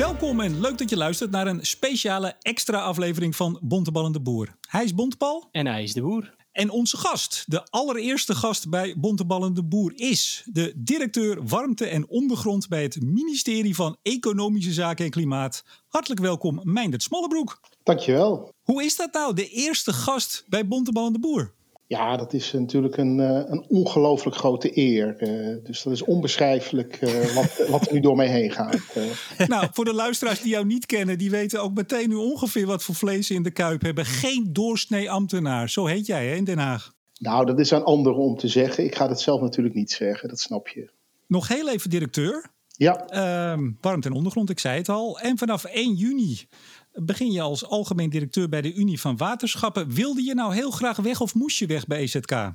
Welkom en leuk dat je luistert naar een speciale extra aflevering van Bontebal en de Boer. Hij is Bontebal. En hij is de boer. En onze gast, de allereerste gast bij Bontebal en de Boer, is de directeur warmte en ondergrond bij het ministerie van Economische Zaken en Klimaat. Hartelijk welkom, Meindert Smallebroek. Dankjewel. Hoe is dat nou, de eerste gast bij Bontebal en de Boer? Ja, dat is natuurlijk een, eh, een ongelooflijk grote eer. Eh, dus dat is onbeschrijfelijk eh, wat, wat er nu door mij heen gaat. Nou, voor de luisteraars die jou niet kennen, die weten ook meteen nu ongeveer wat voor vlees ze in de kuip hebben. Geen doorsnee ambtenaar, zo heet jij hè, in Den Haag. Nou, dat is aan anderen om te zeggen. Ik ga het zelf natuurlijk niet zeggen, dat snap je. Nog heel even directeur. Ja. Ehm, warmte en ondergrond, ik zei het al. En vanaf 1 juni begin je als algemeen directeur bij de Unie van Waterschappen. Wilde je nou heel graag weg of moest je weg bij EZK? Uh,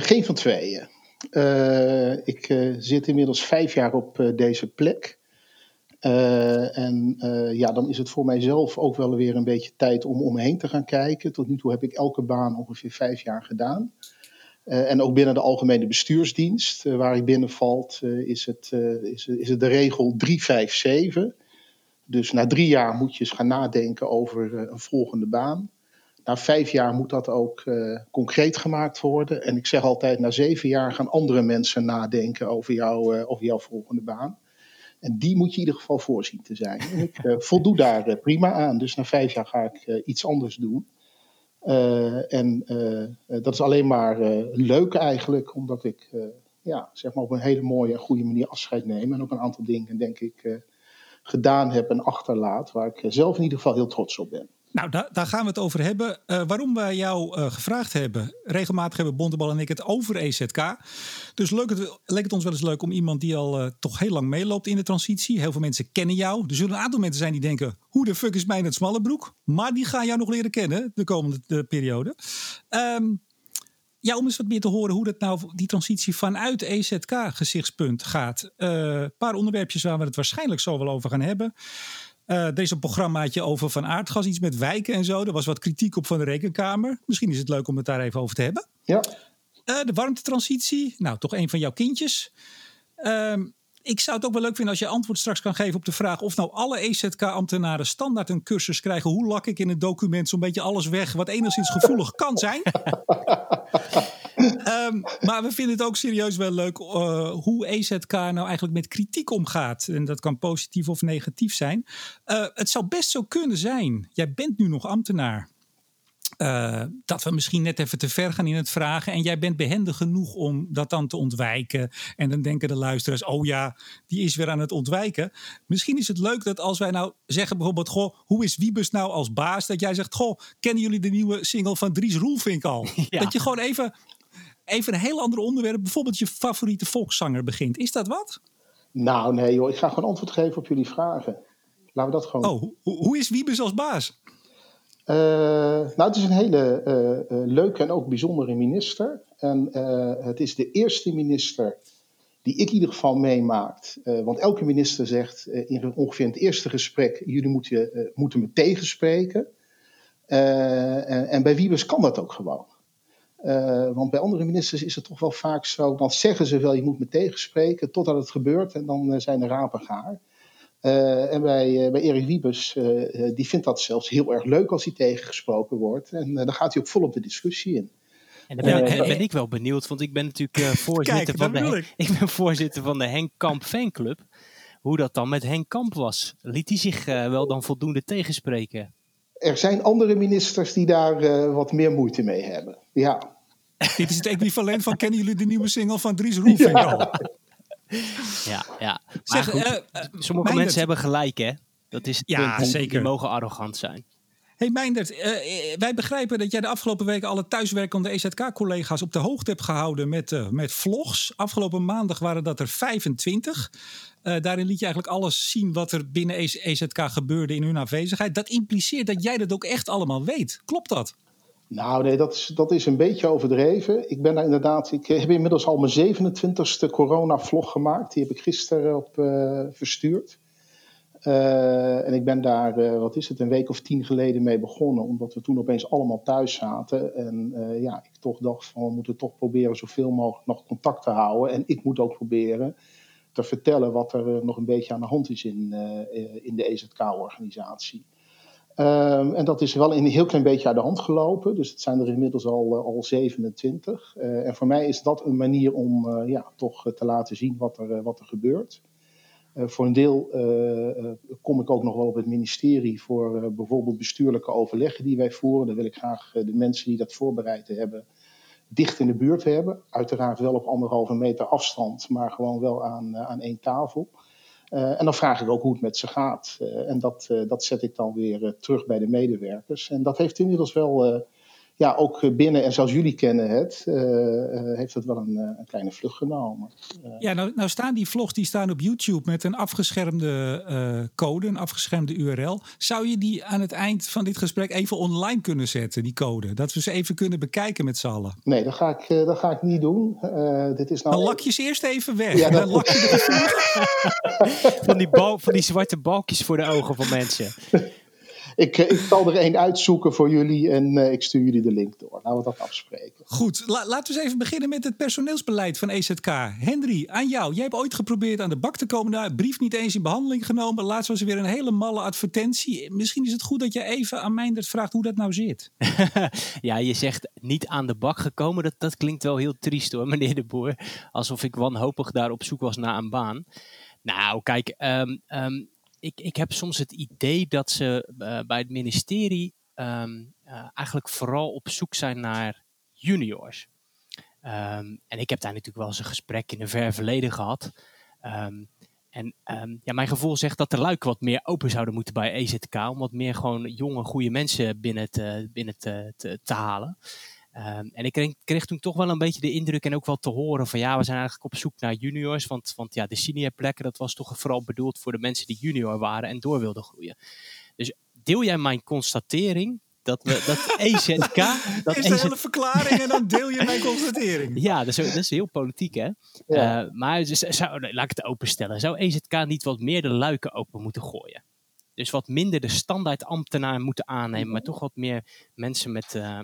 geen van tweeën. Uh, ik uh, zit inmiddels vijf jaar op deze plek. en ja, dan is het voor mijzelf ook wel weer een beetje tijd om om me heen te gaan kijken. Tot nu toe heb ik elke baan ongeveer vijf jaar gedaan. en ook binnen de algemene bestuursdienst, waar ik binnenvalt, is, het, is, is het de regel 357. Dus na drie jaar moet je eens gaan nadenken over uh, een volgende baan. Na vijf jaar moet dat ook uh, concreet gemaakt worden. En ik zeg altijd, na zeven jaar gaan andere mensen nadenken over, jou, uh, over jouw volgende baan. En die moet je in ieder geval voorzien te zijn. En ik voldoe daar prima aan. Dus na vijf jaar ga ik iets anders doen. en dat is alleen maar leuk eigenlijk, omdat ik ja, zeg maar op een hele mooie en goede manier afscheid neem. En ook een aantal dingen, denk ik gedaan heb en achterlaat, waar ik zelf in ieder geval heel trots op ben. Nou, daar, daar gaan we het over hebben. Uh, waarom wij jou uh, gevraagd hebben. Regelmatig hebben Bontebal en ik het over EZK. Dus leuk het, leek het ons wel eens leuk om iemand die al uh, toch heel lang meeloopt in de transitie. Heel veel mensen kennen jou. Er zullen een aantal mensen zijn die denken: hoe de fuck is mij het smalle broek? Maar die gaan jou nog leren kennen de komende de periode. Um, ja, om eens wat meer te horen hoe dat nou die transitie vanuit EZK-gezichtspunt gaat. Een uh, paar onderwerpjes waar we het waarschijnlijk zo wel over gaan hebben. Uh, er is een programmaatje over van aardgas, iets met wijken en zo. Er was wat kritiek op van de rekenkamer. Misschien is het leuk om het daar even over te hebben. Ja. Uh, de warmtetransitie, nou toch een van jouw kindjes. Uh, ik zou het ook wel leuk vinden als je antwoord straks kan geven op de vraag of nou alle EZK-ambtenaren standaard een cursus krijgen. Hoe lak ik in een document zo'n beetje alles weg wat enigszins gevoelig kan zijn? um, maar we vinden het ook serieus wel leuk uh, hoe EZK nou eigenlijk met kritiek omgaat. En dat kan positief of negatief zijn. Uh, het zou best zo kunnen zijn. Jij bent nu nog ambtenaar. Uh, dat we misschien net even te ver gaan in het vragen. En jij bent behendig genoeg om dat dan te ontwijken. En dan denken de luisteraars: oh ja, die is weer aan het ontwijken. Misschien is het leuk dat als wij nou zeggen bijvoorbeeld: Goh, hoe is Wiebes nou als baas? Dat jij zegt: Goh, kennen jullie de nieuwe single van Dries Roelvink al? Ja. Dat je gewoon even, even een heel ander onderwerp, bijvoorbeeld je favoriete volkszanger begint. Is dat wat? Nou, nee joh, ik ga gewoon antwoord geven op jullie vragen. Laten we dat gewoon. Oh, hoe, hoe is Wiebes als baas? Uh, nou, het is een hele uh, uh, leuke en ook bijzondere minister. En het is de eerste minister die ik in ieder geval meemaakt. want elke minister zegt in ongeveer in het eerste gesprek: jullie moeten, moeten me tegenspreken. En, en, bij Wiebes kan dat ook gewoon. want bij andere ministers is het toch wel vaak zo: dan zeggen ze wel, je moet me tegenspreken, totdat het gebeurt en dan zijn de rapen gaar. Uh, en bij, uh, bij Erik Wiebes, uh, die vindt dat zelfs heel erg leuk als hij tegengesproken wordt. En dan gaat hij ook vol op de discussie in. En dan ben, ben ik wel benieuwd, want ik ben natuurlijk voorzitter, Kijk, van de, ik. ik. ben voorzitter van de Henk Kamp fanclub. Hoe dat dan met Henk Kamp was. Liet hij zich wel dan voldoende tegenspreken? Er zijn andere ministers die daar wat meer moeite mee hebben. Ja. Dit is het equivalent van kennen jullie de nieuwe single van Dries Roelvink al? Ja. Ja, ja. Maar zeg, goed, uh, uh, sommige Meindert. mensen hebben gelijk, hè? Dat is het ja, punt. Zeker. Die mogen arrogant zijn. Hey Meindert, uh, wij begrijpen dat jij de afgelopen weken alle thuiswerkende EZK-collega's op de hoogte hebt gehouden met, uh, met vlogs. Afgelopen maandag waren dat er 25. Uh, daarin liet je eigenlijk alles zien wat er binnen EZK gebeurde in hun afwezigheid. Dat impliceert dat jij dat ook echt allemaal weet. Klopt dat? Nou, nee, dat is, dat is een beetje overdreven. Ik ben daar inderdaad, ik heb inmiddels al mijn 27ste corona-vlog gemaakt. Die heb ik gisteren op uh, verstuurd. Uh, en ik ben daar, wat is het, een week of tien geleden mee begonnen. Omdat we toen opeens allemaal thuis zaten. En ja, ik toch dacht van, we moeten toch proberen zoveel mogelijk nog contact te houden. En ik moet ook proberen te vertellen wat er nog een beetje aan de hand is in, in de EZK-organisatie. Ehm, en dat is wel een heel klein beetje uit de hand gelopen. Dus het zijn er inmiddels al, al 27. en voor mij is dat een manier om ja, toch te laten zien wat er, wat er gebeurt. Voor een deel kom ik ook nog wel op het ministerie voor bijvoorbeeld bestuurlijke overleggen die wij voeren. Dan wil ik graag de mensen die dat voorbereid hebben dicht in de buurt hebben. Uiteraard wel op anderhalve meter afstand, maar gewoon wel aan, aan één tafel. En dan vraag ik ook hoe het met ze gaat. en dat, dat zet ik dan weer terug bij de medewerkers. En dat heeft inmiddels wel ja, ook binnen, en zoals jullie kennen het, uh, uh, heeft het wel een, een, kleine vlucht genomen. Uh, ja, nou, nou staan die vlogs die staan op YouTube met een afgeschermde code, een afgeschermde URL. Zou je die aan het eind van dit gesprek even online kunnen zetten, die code? Dat we ze even kunnen bekijken met z'n allen. Nee, dat ga ik, dat ga ik niet doen. dit is nou Dan lak je ze eerst even weg. Ja, Dan lak je van, die bal, van die zwarte balkjes voor de ogen van mensen ik, ik zal er één uitzoeken voor jullie en uh, ik stuur jullie de link door. Laten we dat afspreken. Goed, la laten we eens even beginnen met het personeelsbeleid van EZK. Henry, aan jou. Jij hebt ooit geprobeerd aan de bak te komen. Daar brief niet eens in behandeling genomen. Laatst was er weer een hele malle advertentie. Misschien is het goed dat je even aan Meindert vraagt hoe dat nou zit. ja, je zegt niet aan de bak gekomen. Dat, dat klinkt wel heel triest hoor, meneer de Boer. Alsof ik wanhopig daar op zoek was naar een baan. Nou, kijk, um, um, ik, ik heb soms het idee dat ze uh, bij het ministerie um, uh, eigenlijk vooral op zoek zijn naar juniors. Um, en ik heb daar natuurlijk wel eens een gesprek in een ver verleden gehad. Um, en ja, mijn gevoel zegt dat de luiken wat meer open zouden moeten bij EZK. Om wat meer gewoon jonge, goede mensen binnen te, binnen te, te halen. Um, en ik kreeg, kreeg, toen toch wel een beetje de indruk en ook wel te horen van ja, we zijn eigenlijk op zoek naar juniors. Want, want ja, de senior plekken, dat was toch vooral bedoeld voor de mensen die junior waren en door wilden groeien. Dus deel jij mijn constatering dat we dat EZK. Dat is de hele verklaring en dan deel je mijn constatering. Ja, dat is, dat is heel politiek, hè? Ja. Uh, maar zou, laat ik het openstellen. Zou EZK niet wat meer de luiken open moeten gooien? Dus wat minder de standaard ambtenaar moeten aannemen, maar toch wat meer mensen met, uh,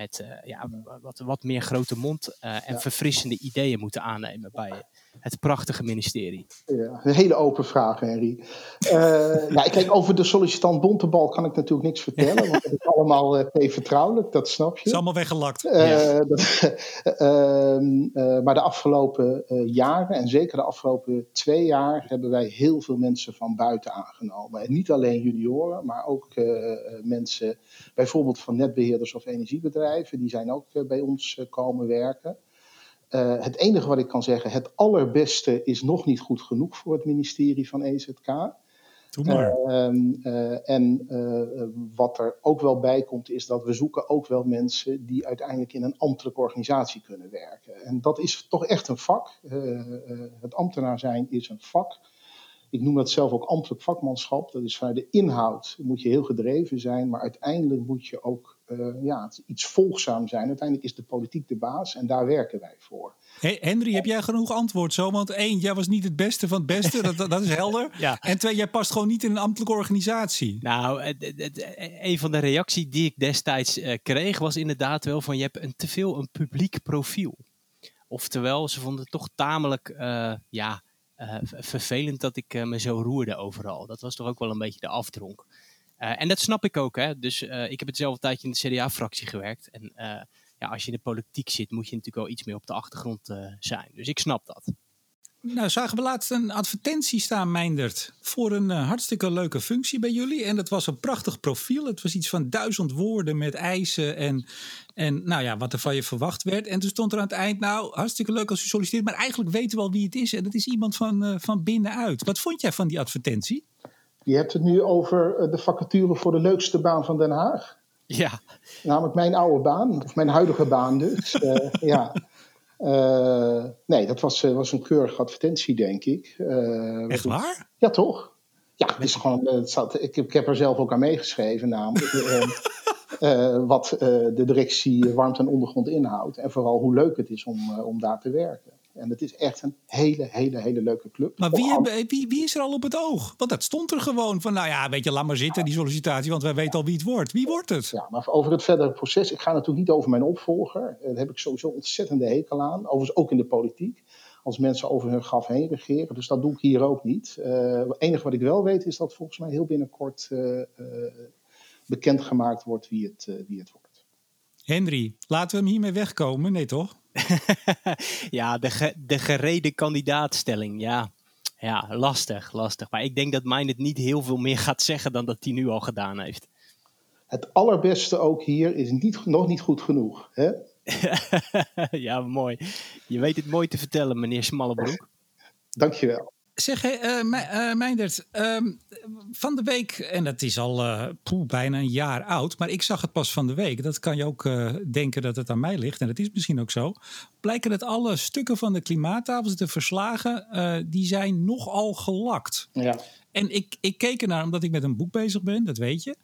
met uh, ja, wat, wat meer grote mond uh, en verfrissende ideeën moeten aannemen bij het prachtige ministerie? Ja, een hele open vraag, Henry. Uh, nou, kijk, over de sollicitant Bontebal kan ik natuurlijk niks vertellen, want dat is allemaal uh, vertrouwelijk, dat snap je. Het is allemaal weggelakt. Ja. Dat, ehm, maar de afgelopen jaren, en zeker de afgelopen twee jaar, hebben wij heel veel mensen van buiten aangenomen. En niet alleen junioren, maar ook mensen, bijvoorbeeld van netbeheerders of energiebedrijven, die zijn ook bij ons komen werken. Uh, het enige wat ik kan zeggen, het allerbeste is nog niet goed genoeg voor het ministerie van EZK. Doe maar. Uh, uh, en wat er ook wel bij komt, is dat we zoeken ook wel mensen die uiteindelijk in een ambtelijke organisatie kunnen werken. En dat is toch echt een vak. het ambtenaar zijn is een vak. Ik noem dat zelf ook ambtelijk vakmanschap. Dat is vanuit de inhoud moet je heel gedreven zijn, maar uiteindelijk moet je ook ja, iets volgzaam zijn. Uiteindelijk is de politiek de baas en daar werken wij voor. Hey, Henry, heb jij genoeg antwoord zo? Want één, jij was niet het beste van het beste, dat, dat is helder. ja. En twee, jij past gewoon niet in een ambtelijke organisatie. Nou, een van de reacties die ik destijds uh, kreeg was inderdaad wel van je hebt een te veel een publiek profiel. Oftewel, ze vonden het toch tamelijk, uh, ja, uh, vervelend dat ik me zo roerde overal. Dat was toch ook wel een beetje de afdronk. Uh, en dat snap ik ook. Hè? Dus uh, ik heb hetzelfde tijdje in de CDA-fractie gewerkt. En uh, ja, als je in de politiek zit, moet je natuurlijk wel iets meer op de achtergrond zijn. Dus ik snap dat. Nou, zagen we laatst een advertentie staan, Meindert, voor een hartstikke leuke functie bij jullie. En dat was een prachtig profiel. Het was iets van duizend woorden met eisen en, en nou ja, wat er van je verwacht werd. En toen stond er aan het eind, nou, hartstikke leuk als u solliciteert, maar eigenlijk weten we al wie het is. En dat is iemand van, van binnenuit. Wat vond jij van die advertentie? Je hebt het nu over eh, de vacature voor de leukste baan van Den Haag. Ja. Namelijk mijn oude baan, of mijn huidige baan dus. uh, ja. Uh, nee, dat was, was een keurige advertentie, denk ik. Uh, Echt waar? Ja, toch? Ja, het is gewoon, het ik, ik heb er zelf ook aan meegeschreven, namelijk. wat de directie warmte en ondergrond inhoudt. En vooral hoe leuk het is om, om daar te werken. En het is echt een hele, hele, hele leuke club. Maar wie, hebben, wie, wie, is er al op het oog? Want dat stond er gewoon van, nou ja, weet je, laat maar zitten, die sollicitatie, want wij weten al wie het wordt. Wie wordt het? Ja, maar over het verdere proces, ik ga natuurlijk niet over mijn opvolger. Daar heb ik sowieso ontzettende hekel aan. Overigens ook in de politiek. als mensen over hun graf heen regeren. Dus dat doe ik hier ook niet. het enige wat ik wel weet is dat volgens mij heel binnenkort bekendgemaakt wordt wie het, wie het wordt. Henry, laten we hem hiermee wegkomen? Nee, toch? ja, de, de gereden kandidaatstelling. Ja, ja, lastig, lastig. Maar ik denk dat Mijn het niet heel veel meer gaat zeggen dan dat hij nu al gedaan heeft. Het allerbeste ook hier is niet, nog niet goed genoeg. Hè? ja, mooi. Je weet het mooi te vertellen, meneer Smallebroek. Dankjewel. Zeg, uh, uh, Meindert, ehm, van de week, en dat is al uh, bijna een jaar oud, maar ik zag het pas van de week. Dat kan je ook denken dat het aan mij ligt, en dat is misschien ook zo. Blijken dat alle stukken van de klimaattafels, de verslagen, die zijn nogal gelakt. Ja. En ik, ik keek ernaar omdat ik met een boek bezig ben, dat weet je.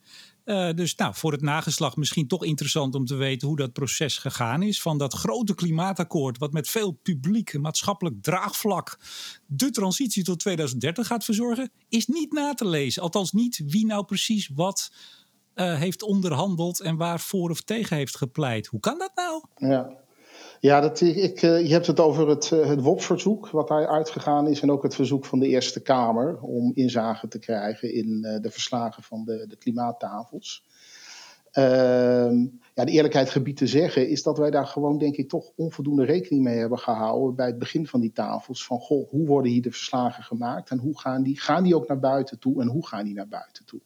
Uh, dus nou, voor het nageslag misschien toch interessant om te weten hoe dat proces gegaan is. Van dat grote klimaatakkoord, wat met veel publiek maatschappelijk draagvlak de transitie tot 2030 gaat verzorgen, is niet na te lezen. Althans, niet wie nou precies wat uh, heeft onderhandeld en waar voor of tegen heeft gepleit. Hoe kan dat nou? Ja. Ja, dat, ik, eh, je hebt het over het, eh, het WOP-verzoek, wat daar uitgegaan is, en ook het verzoek van de Eerste Kamer om inzage te krijgen in eh, de verslagen van de, de klimaattafels. Ehm, ja, de eerlijkheid gebied te zeggen is dat wij daar gewoon, denk ik, toch onvoldoende rekening mee hebben gehouden bij het begin van die tafels. Van, goh, hoe worden hier de verslagen gemaakt en hoe gaan die? Gaan die ook naar buiten toe en hoe gaan die naar buiten toe?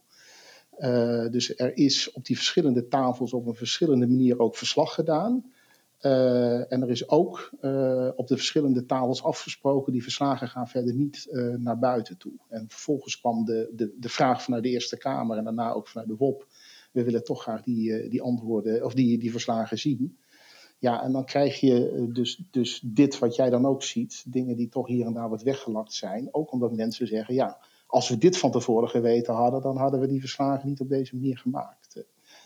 dus er is op die verschillende tafels op een verschillende manier ook verslag gedaan. Uh, en er is ook uh, op de verschillende tafels afgesproken, die verslagen gaan verder niet uh, naar buiten toe. En vervolgens kwam de, de, de vraag vanuit de Eerste Kamer en daarna ook vanuit de WOP. We willen toch graag die, die antwoorden of die, die verslagen zien. Ja, en dan krijg je dus, dus dit wat jij dan ook ziet, dingen die toch hier en daar wat weggelakt zijn. Ook omdat mensen zeggen, ja, als we dit van tevoren geweten hadden, dan hadden we die verslagen niet op deze manier gemaakt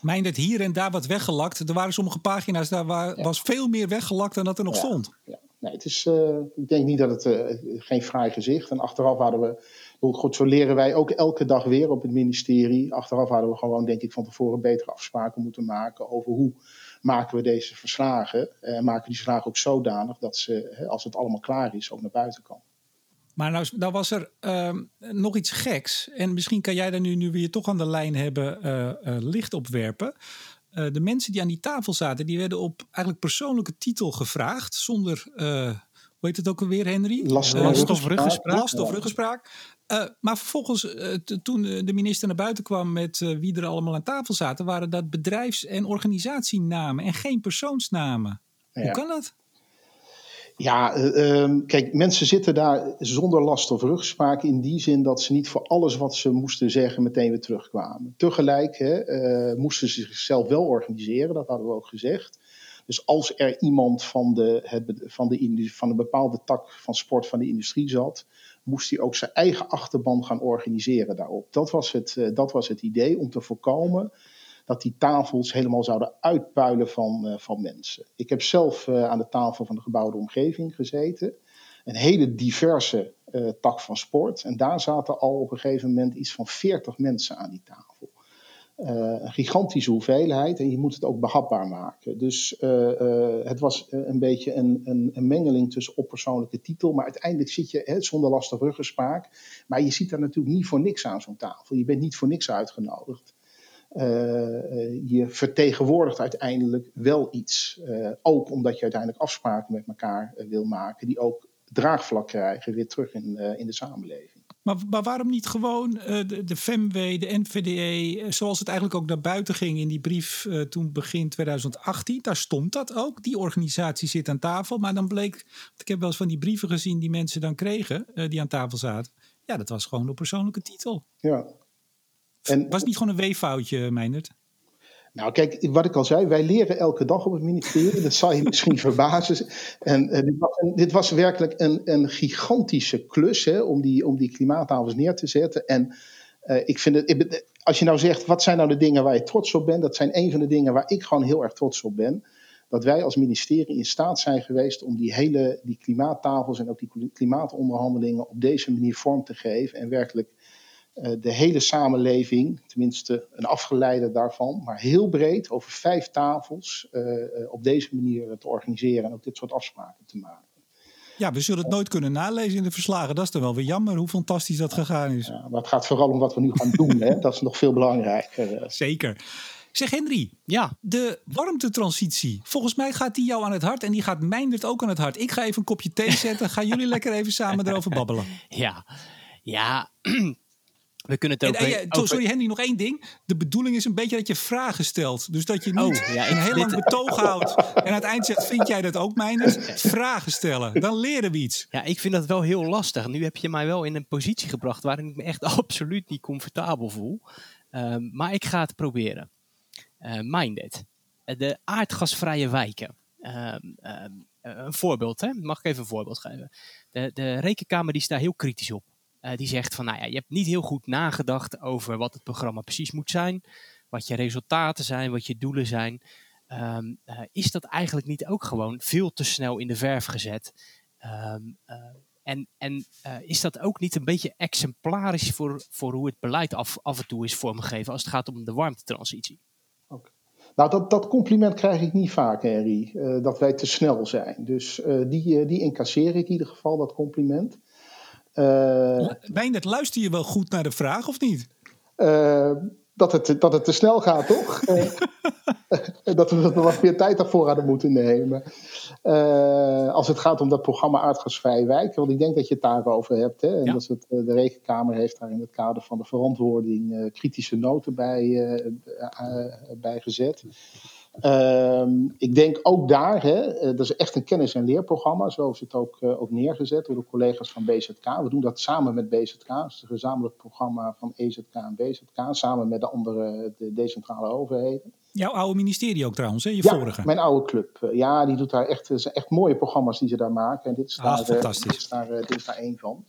het hier en daar wat weggelakt. Er waren sommige pagina's, daar was veel meer weggelakt dan dat er nog stond. Ja. Nee, het is, uh, ik denk niet dat het uh, geen fraai gezicht. En achteraf hadden we, goed, zo leren wij ook elke dag weer op het ministerie. Achteraf hadden we gewoon, denk ik, van tevoren betere afspraken moeten maken over hoe maken we deze verslagen. En uh, maken die verslagen ook zodanig dat ze, als het allemaal klaar is, ook naar buiten kan. Maar nou, nou was er uh, nog iets geks. En misschien kan jij daar nu, nu weer toch aan de lijn hebben, uh, uh, licht op werpen. Uh, de mensen die aan die tafel zaten, die werden op eigenlijk persoonlijke titel gevraagd. Zonder, hoe heet het ook alweer, Henry? Last, of ruggespraak. Last of ruggespraak. maar vervolgens, toen de minister naar buiten kwam met wie er allemaal aan tafel zaten, waren dat bedrijfs- en organisatienamen en geen persoonsnamen. Ja. Hoe kan dat? Ja, uh, kijk, mensen zitten daar zonder last of rugspraak in die zin dat ze niet voor alles wat ze moesten zeggen meteen weer terugkwamen. Tegelijk hè, uh, moesten ze zichzelf wel organiseren, dat hadden we ook gezegd. Dus als er iemand van, de, het, van, de, van een bepaalde tak van sport van de industrie zat, moest hij ook zijn eigen achterban gaan organiseren daarop. Dat was het, uh, dat was het idee om te voorkomen dat die tafels helemaal zouden uitpuilen van, uh, van mensen. Ik heb zelf uh, aan de tafel van de gebouwde omgeving gezeten. Een hele diverse uh, tak van sport. En daar zaten al op een gegeven moment iets van 40 mensen aan die tafel. een gigantische hoeveelheid en je moet het ook behapbaar maken. Dus het was een beetje een, een, een, mengeling tussen op persoonlijke titel, maar uiteindelijk zit je hè, zonder lastig ruggespraak. Maar je ziet daar natuurlijk niet voor niks aan zo'n tafel. Je bent niet voor niks uitgenodigd. Uh, je vertegenwoordigt uiteindelijk wel iets. Uh, ook omdat je uiteindelijk afspraken met elkaar wil maken, die ook draagvlak krijgen weer terug in, in de samenleving. Maar, maar waarom niet gewoon de, de FEMW, de NVDE, zoals het eigenlijk ook naar buiten ging in die brief toen begin 2018? Daar stond dat ook. Die organisatie zit aan tafel. Maar dan bleek, ik heb wel eens van die brieven gezien die mensen dan kregen, die aan tafel zaten. Ja, dat was gewoon op persoonlijke titel. Ja, en, was het niet gewoon een weeffoutje, Meindert? Nou, kijk, wat ik al zei, wij leren elke dag op het ministerie. Dat zal je misschien verbazen. En uh, dit, was, dit, was, werkelijk een, een gigantische klus hè, om, die, om die klimaattafels neer te zetten. En uh, ik vind het, als je nou zegt, wat zijn nou de dingen waar je trots op bent? Dat zijn een van de dingen waar ik gewoon heel erg trots op ben. Dat wij als ministerie in staat zijn geweest om die hele die klimaattafels en ook die klimaatonderhandelingen op deze manier vorm te geven. En werkelijk eh, de hele samenleving, tenminste een afgeleide daarvan, maar heel breed over vijf tafels uh, op deze manier te organiseren en ook dit soort afspraken te maken. Ja, we zullen het nooit kunnen nalezen in de verslagen. Dat is dan wel weer jammer hoe fantastisch dat gegaan is. Ja, maar het gaat vooral om wat we nu gaan doen. Hè? Dat is nog veel belangrijker. Zeker. Zeg Henry, Ja, de warmtetransitie. Volgens mij gaat die jou aan het hart en die gaat Meindert ook aan het hart. Ik ga even een kopje thee zetten. Gaan jullie lekker even samen erover babbelen. ja, ja. We kunnen het En, ook... en, ja, over- sorry Henry, nog één ding. De bedoeling is een beetje dat je vragen stelt. Dus dat je niet Oh, ja, een heel dit- lang betoog houdt. En aan het eind zegt, vind jij dat ook Meindert? Vragen stellen. Dan leren we iets. Ja, ik vind dat wel heel lastig. Nu heb je mij wel in een positie gebracht waarin ik me echt absoluut niet comfortabel voel. Ehm, maar ik ga het proberen. Eh Minded. De aardgasvrije wijken. Ehm, ehm, eh, een voorbeeld, hè? mag ik even een voorbeeld geven? De, de rekenkamer die is daar heel kritisch op. Eh, die zegt van, nou ja, je hebt niet heel goed nagedacht over wat het programma precies moet zijn. Wat je resultaten zijn, wat je doelen zijn. Ehm, eh, is dat eigenlijk niet ook gewoon veel te snel in de verf gezet? Ehm, eh, en en is dat ook niet een beetje exemplarisch voor, voor hoe het beleid af, af en toe is vormgegeven als het gaat om de warmtetransitie? Nou, dat, dat compliment krijg ik niet vaak, Henry. dat wij te snel zijn. Dus die, die incasseer ik in ieder geval, dat compliment. Eh, Meindert, luister je wel goed naar de vraag of niet? eh, dat, het, dat het te snel gaat, toch? Eh, dat we er wat meer tijd daarvoor hadden moeten nemen. Eh, als het gaat om dat programma Aardgasvrij Wijk. Want ik denk dat je het daarover hebt. Hè? En Ja. dat het, eh, de Rekenkamer heeft daar in het kader van de verantwoording eh, kritische noten bij, eh, eh, bij gezet. Ehm, ik denk ook daar, hè, eh, dat is echt een kennis- en leerprogramma, zo is het ook, eh, ook neergezet door de collega's van BZK. We doen dat samen met BZK, het is een gezamenlijk programma van EZK en BZK, samen met de andere de decentrale overheden. Jouw oude ministerie ook trouwens, hè? je Ja, vorige. mijn oude club. Eh, Ja, die doet daar echt, zijn echt mooie programma's die ze daar maken. En dit is Ah, daar, fantastisch. dit is daar, dit is daar één van.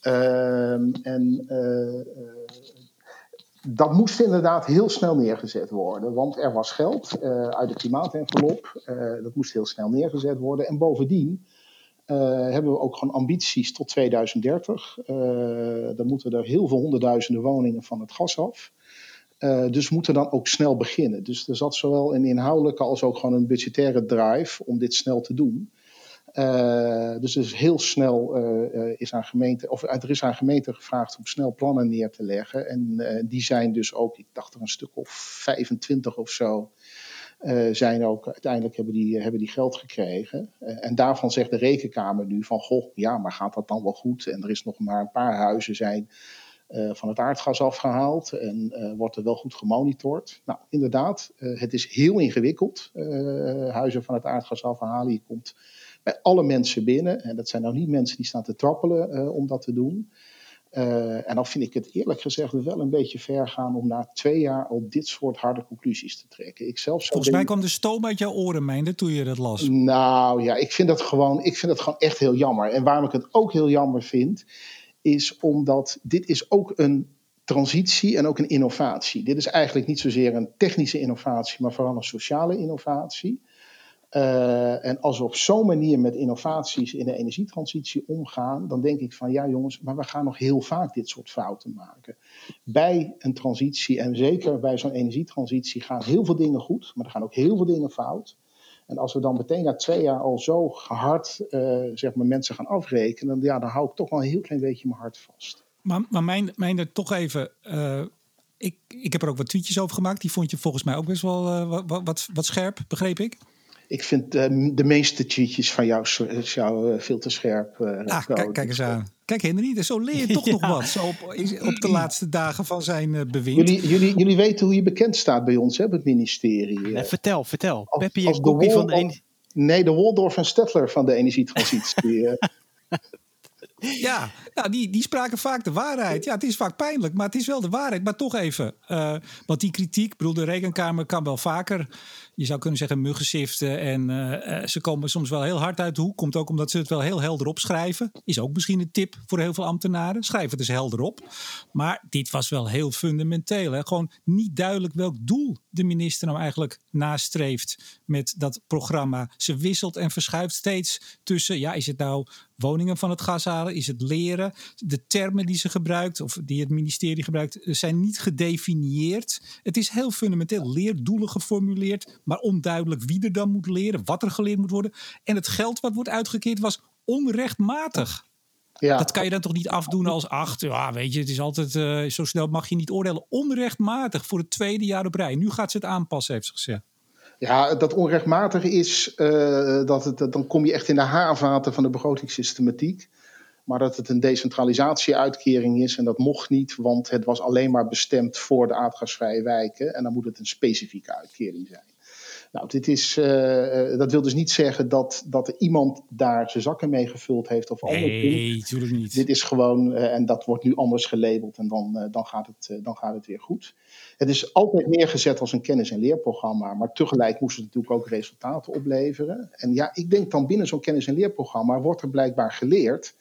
Ehm, en dat moest inderdaad heel snel neergezet worden. Want er was geld eh, uit de klimaatenvelop. Eh, dat moest heel snel neergezet worden. En bovendien eh, hebben we ook gewoon ambities tot 2030. Eh, dan moeten er heel veel honderdduizenden woningen van het gas af. Dus moeten dan ook snel beginnen. Dus er zat zowel een inhoudelijke als ook gewoon een budgettaire drive om dit snel te doen. Eh, dus er is heel snel eh, is aan gemeente, of er is aan gemeenten gevraagd om snel plannen neer te leggen. En die zijn dus ook, ik dacht er een stuk of 25 of zo, zijn ook uiteindelijk hebben die, hebben die geld gekregen. En daarvan zegt de rekenkamer nu van, goh, ja, maar gaat dat dan wel goed? En er is nog maar een paar huizen zijn van het aardgas afgehaald en wordt er wel goed gemonitord. Nou, inderdaad, het is heel ingewikkeld, huizen van het aardgas afhalen. Je komt bij alle mensen binnen. En dat zijn nou niet mensen die staan te trappelen eh, om dat te doen. Eh, en dan vind ik het eerlijk gezegd wel een beetje ver gaan om na twee jaar al dit soort harde conclusies te trekken. Ik zelf zou Volgens mij kwam de stoom uit jouw oren, Meindert, toen je dat las. nou ja, ik vind dat gewoon, ik vind dat gewoon echt heel jammer. En waarom ik het ook heel jammer vind, is omdat dit is ook een transitie en ook een innovatie. Dit is eigenlijk niet zozeer een technische innovatie, maar vooral een sociale innovatie. Eh, en als we op zo'n manier met innovaties in de energietransitie omgaan, dan denk ik van ja jongens, maar we gaan nog heel vaak dit soort fouten maken. Bij een transitie en zeker bij zo'n energietransitie gaan heel veel dingen goed, maar er gaan ook heel veel dingen fout. En als we dan meteen na twee jaar al zo hard eh, zeg maar, mensen gaan afrekenen, dan, ja, dan hou ik toch wel een heel klein beetje mijn hart vast. Maar, maar mijn, Meindert, toch even... eh, ik, ik heb er ook wat tweetjes over gemaakt. Die vond je volgens mij ook best wel wat, wat scherp, begreep ik. Ik vind eh, de meeste tweetjes van jou, jou eh, veel te scherp. eh, Ah, kijk, kijk eens aan. Kijk Henry, dus zo leer je toch nog wat. Zo op, op de laatste dagen van zijn eh, bewind. Jullie, jullie, jullie weten hoe je bekend staat bij ons, hè, op het ministerie. Eh, vertel, vertel. Als- Peppi als en van de. Nee, de Waldorf en Stettler van de energietransitie. eh. Ja, nou, die, die spraken vaak de waarheid. Ja, het is vaak pijnlijk, maar het is wel de waarheid. Maar toch even, eh, want die kritiek, ik bedoel, de rekenkamer kan wel vaker, je zou kunnen zeggen, muggensiften. En eh, eh, ze komen soms wel heel hard uit de hoek. Komt ook omdat ze het wel heel helder opschrijven. Is ook misschien een tip voor heel veel ambtenaren. Schrijf het dus helder op. Maar dit was wel heel fundamenteel. Hè? Gewoon niet duidelijk welk doel de minister nou eigenlijk nastreeft met dat programma. Ze wisselt en verschuift steeds tussen, ja, is het nou woningen van het gas halen? Is het leren? De termen die ze gebruikt, of die het ministerie gebruikt, eh, zijn niet gedefinieerd. Het is heel fundamenteel. Leerdoelen geformuleerd, maar onduidelijk wie er dan moet leren, wat er geleerd moet worden. En het geld wat wordt uitgekeerd was onrechtmatig. Ja. Dat kan je dan toch niet afdoen als acht. Ja, weet je, het is altijd uh, zo snel mag je niet oordelen. Onrechtmatig voor het tweede jaar op rij. Nu gaat ze het aanpassen, heeft ze gezegd. Ja, dat onrechtmatig is, uh, dat het, dan kom je echt in de haarvaten van de begrotingssystematiek. Maar dat het een decentralisatieuitkering is en dat mocht niet, want het was alleen maar bestemd voor de aardgasvrije wijken. En dan moet het een specifieke uitkering zijn. Nou, dit is, uh, dat wil dus niet zeggen dat, dat er iemand daar zijn zakken mee gevuld heeft of anders. Nee, natuurlijk niet. Dit is gewoon, uh, en dat wordt nu anders gelabeld en dan, dan, gaat het, dan gaat het weer goed. Het is altijd neergezet als een kennis- en leerprogramma, maar tegelijk moest het natuurlijk ook resultaten opleveren. En ja, ik denk dan binnen zo'n kennis- en leerprogramma wordt er blijkbaar geleerd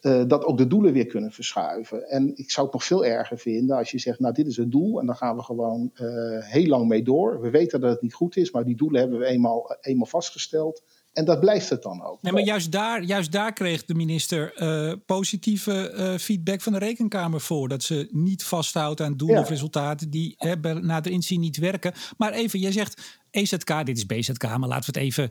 uh, dat ook de doelen weer kunnen verschuiven. En ik zou het nog veel erger vinden als je zegt, nou dit is het doel en dan gaan we gewoon uh, heel lang mee door. We weten dat het niet goed is, maar die doelen hebben we eenmaal, eenmaal vastgesteld. En dat blijft het dan ook. Nee, maar juist daar, juist daar kreeg de minister uh, positieve feedback van de rekenkamer voor. Dat ze niet vasthoudt aan doelen ja. of resultaten die hebben na de inzien niet werken. Maar even, jij zegt EZK, dit is BZK, maar laten we het even,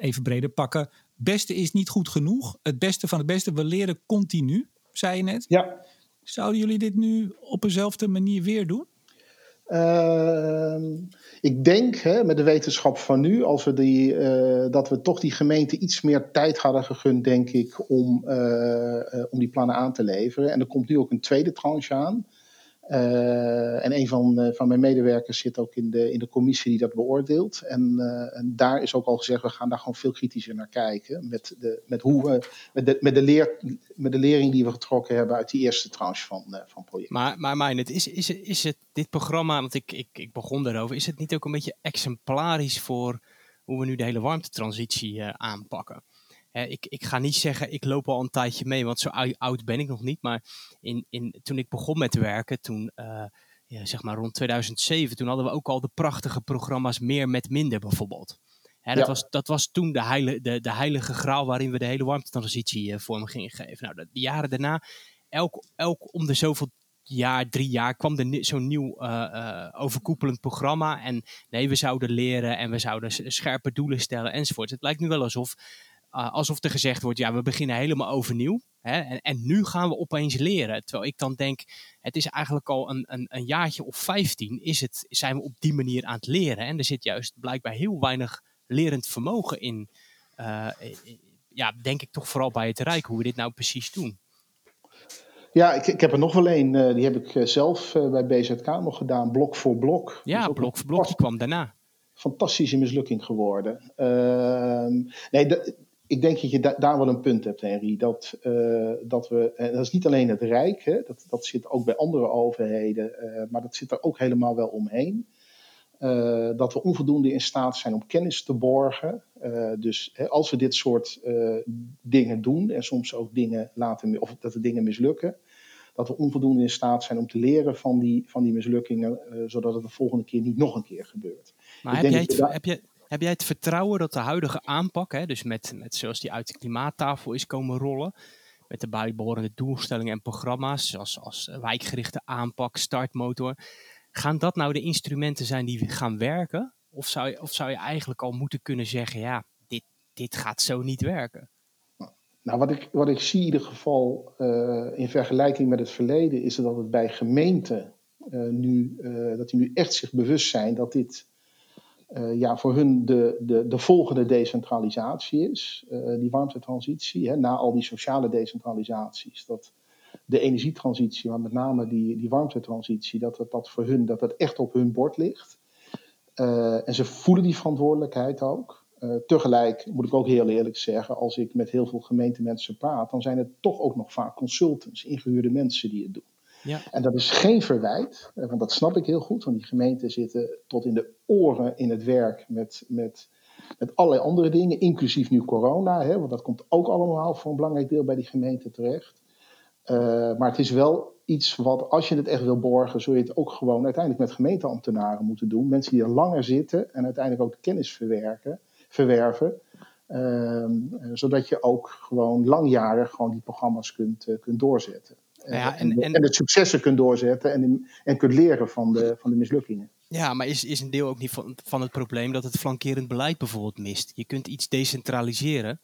even breder pakken beste is niet goed genoeg. Het beste van het beste, we leren continu, zei je net. Ja. Zouden jullie dit nu op eenzelfde manier weer doen? Uh, ik denk hè, met de wetenschap van nu, als we die, uh, dat we toch die gemeente iets meer tijd hadden gegund, denk ik, om, uh, om die plannen aan te leveren. En er komt nu ook een tweede tranche aan. Uh, en een van, uh, van mijn medewerkers zit ook in de, in de commissie die dat beoordeelt. En, uh, en daar is ook al gezegd, we gaan daar gewoon veel kritischer naar kijken. Met de, met hoe we, met de, met de, leer, met de lering die we getrokken hebben uit die eerste tranche van, van project. Maar, maar Meinet, is, is, is het dit programma, want ik, ik, ik begon daarover, is het niet ook een beetje exemplarisch voor hoe we nu de hele warmtetransitie aanpakken? Ik, ik ga niet zeggen, ik loop al een tijdje mee, want zo oud ben ik nog niet. Maar in, in, toen ik begon met werken, toen, uh, ja, zeg maar rond 2007, toen hadden we ook al de prachtige programma's Meer met Minder bijvoorbeeld. Hè, dat, ja. was, dat was toen de, heile, de, de heilige graal waarin we de hele warmtetransitie uh, vorm gingen geven. Nou, de, de, jaren daarna, elk, elk om de zoveel jaar, drie jaar, kwam er zo'n nieuw uh, uh, overkoepelend programma. En nee, we zouden leren en we zouden scherpe doelen stellen enzovoort. Het lijkt nu wel alsof uh, alsof er gezegd wordt, ja, we beginnen helemaal overnieuw. Hè, en, en, nu gaan we opeens leren. Terwijl ik dan denk, het is eigenlijk al een, een, een jaartje of 15 is het, zijn we op die manier aan het leren. En er zit juist blijkbaar heel weinig lerend vermogen in. Uh, ja, denk ik toch vooral bij het Rijk, hoe we dit nou precies doen. Ja, ik, ik heb er nog wel een. Uh, die heb ik zelf bij BZK nog gedaan, blok voor blok. Ja, blok voor blok, die kwam daarna fantastische mislukking geworden. Uh, nee, de, ik denk dat je da daar wel een punt hebt, Henry. Dat, uh, dat we, en dat is niet alleen het Rijk, hè, dat, dat zit ook bij andere overheden, uh, maar dat zit er ook helemaal wel omheen. Uh, dat we onvoldoende in staat zijn om kennis te borgen. dus hè, als we dit soort dingen doen en soms ook dingen laten, of dat de dingen mislukken, dat we onvoldoende in staat zijn om te leren van die, van die mislukkingen, zodat het de volgende keer niet nog een keer gebeurt. Maar heb jij, het, heb, je, heb jij het vertrouwen dat de huidige aanpak, hè, dus met, met zoals die uit de klimaattafel is komen rollen, met de bijbehorende doelstellingen en programma's, zoals als wijkgerichte aanpak, startmotor, gaan dat nou de instrumenten zijn die gaan werken? Of zou je, of zou je eigenlijk al moeten kunnen zeggen, ja, dit, dit gaat zo niet werken? Nou, wat ik, wat ik zie in ieder geval uh, in vergelijking met het verleden, is dat het bij gemeenten uh, nu, uh, dat die nu echt zich bewust zijn dat dit uh, ja, voor hun de, de, de volgende decentralisatie is, uh, die warmtetransitie, hè, na al die sociale decentralisaties. Dat de energietransitie, maar met name die, die warmtetransitie, dat, dat dat voor hun dat het echt op hun bord ligt. Uh, en ze voelen die verantwoordelijkheid ook. tegelijk moet ik ook heel eerlijk zeggen, als ik met heel veel gemeentemensen praat, dan zijn het toch ook nog vaak consultants, ingehuurde mensen die het doen. Ja. En dat is geen verwijt, want dat snap ik heel goed, want die gemeenten zitten tot in de oren in het werk met, met, met allerlei andere dingen, inclusief nu corona, hè, want dat komt ook allemaal voor een belangrijk deel bij die gemeente terecht. Uh, maar het is wel iets wat, als je het echt wil borgen, zul je het ook gewoon uiteindelijk met gemeenteambtenaren moeten doen. Mensen die er langer zitten en uiteindelijk ook kennis verwerken, verwerven. Uh, zodat je ook gewoon langjarig gewoon die programma's kunt, kunt doorzetten. Ja, en, en, en, het successen kunt doorzetten en, en kunt leren van de, van de mislukkingen. Ja, maar is, is een deel ook niet van, van het probleem dat het flankerend beleid bijvoorbeeld mist? Je kunt iets decentraliseren,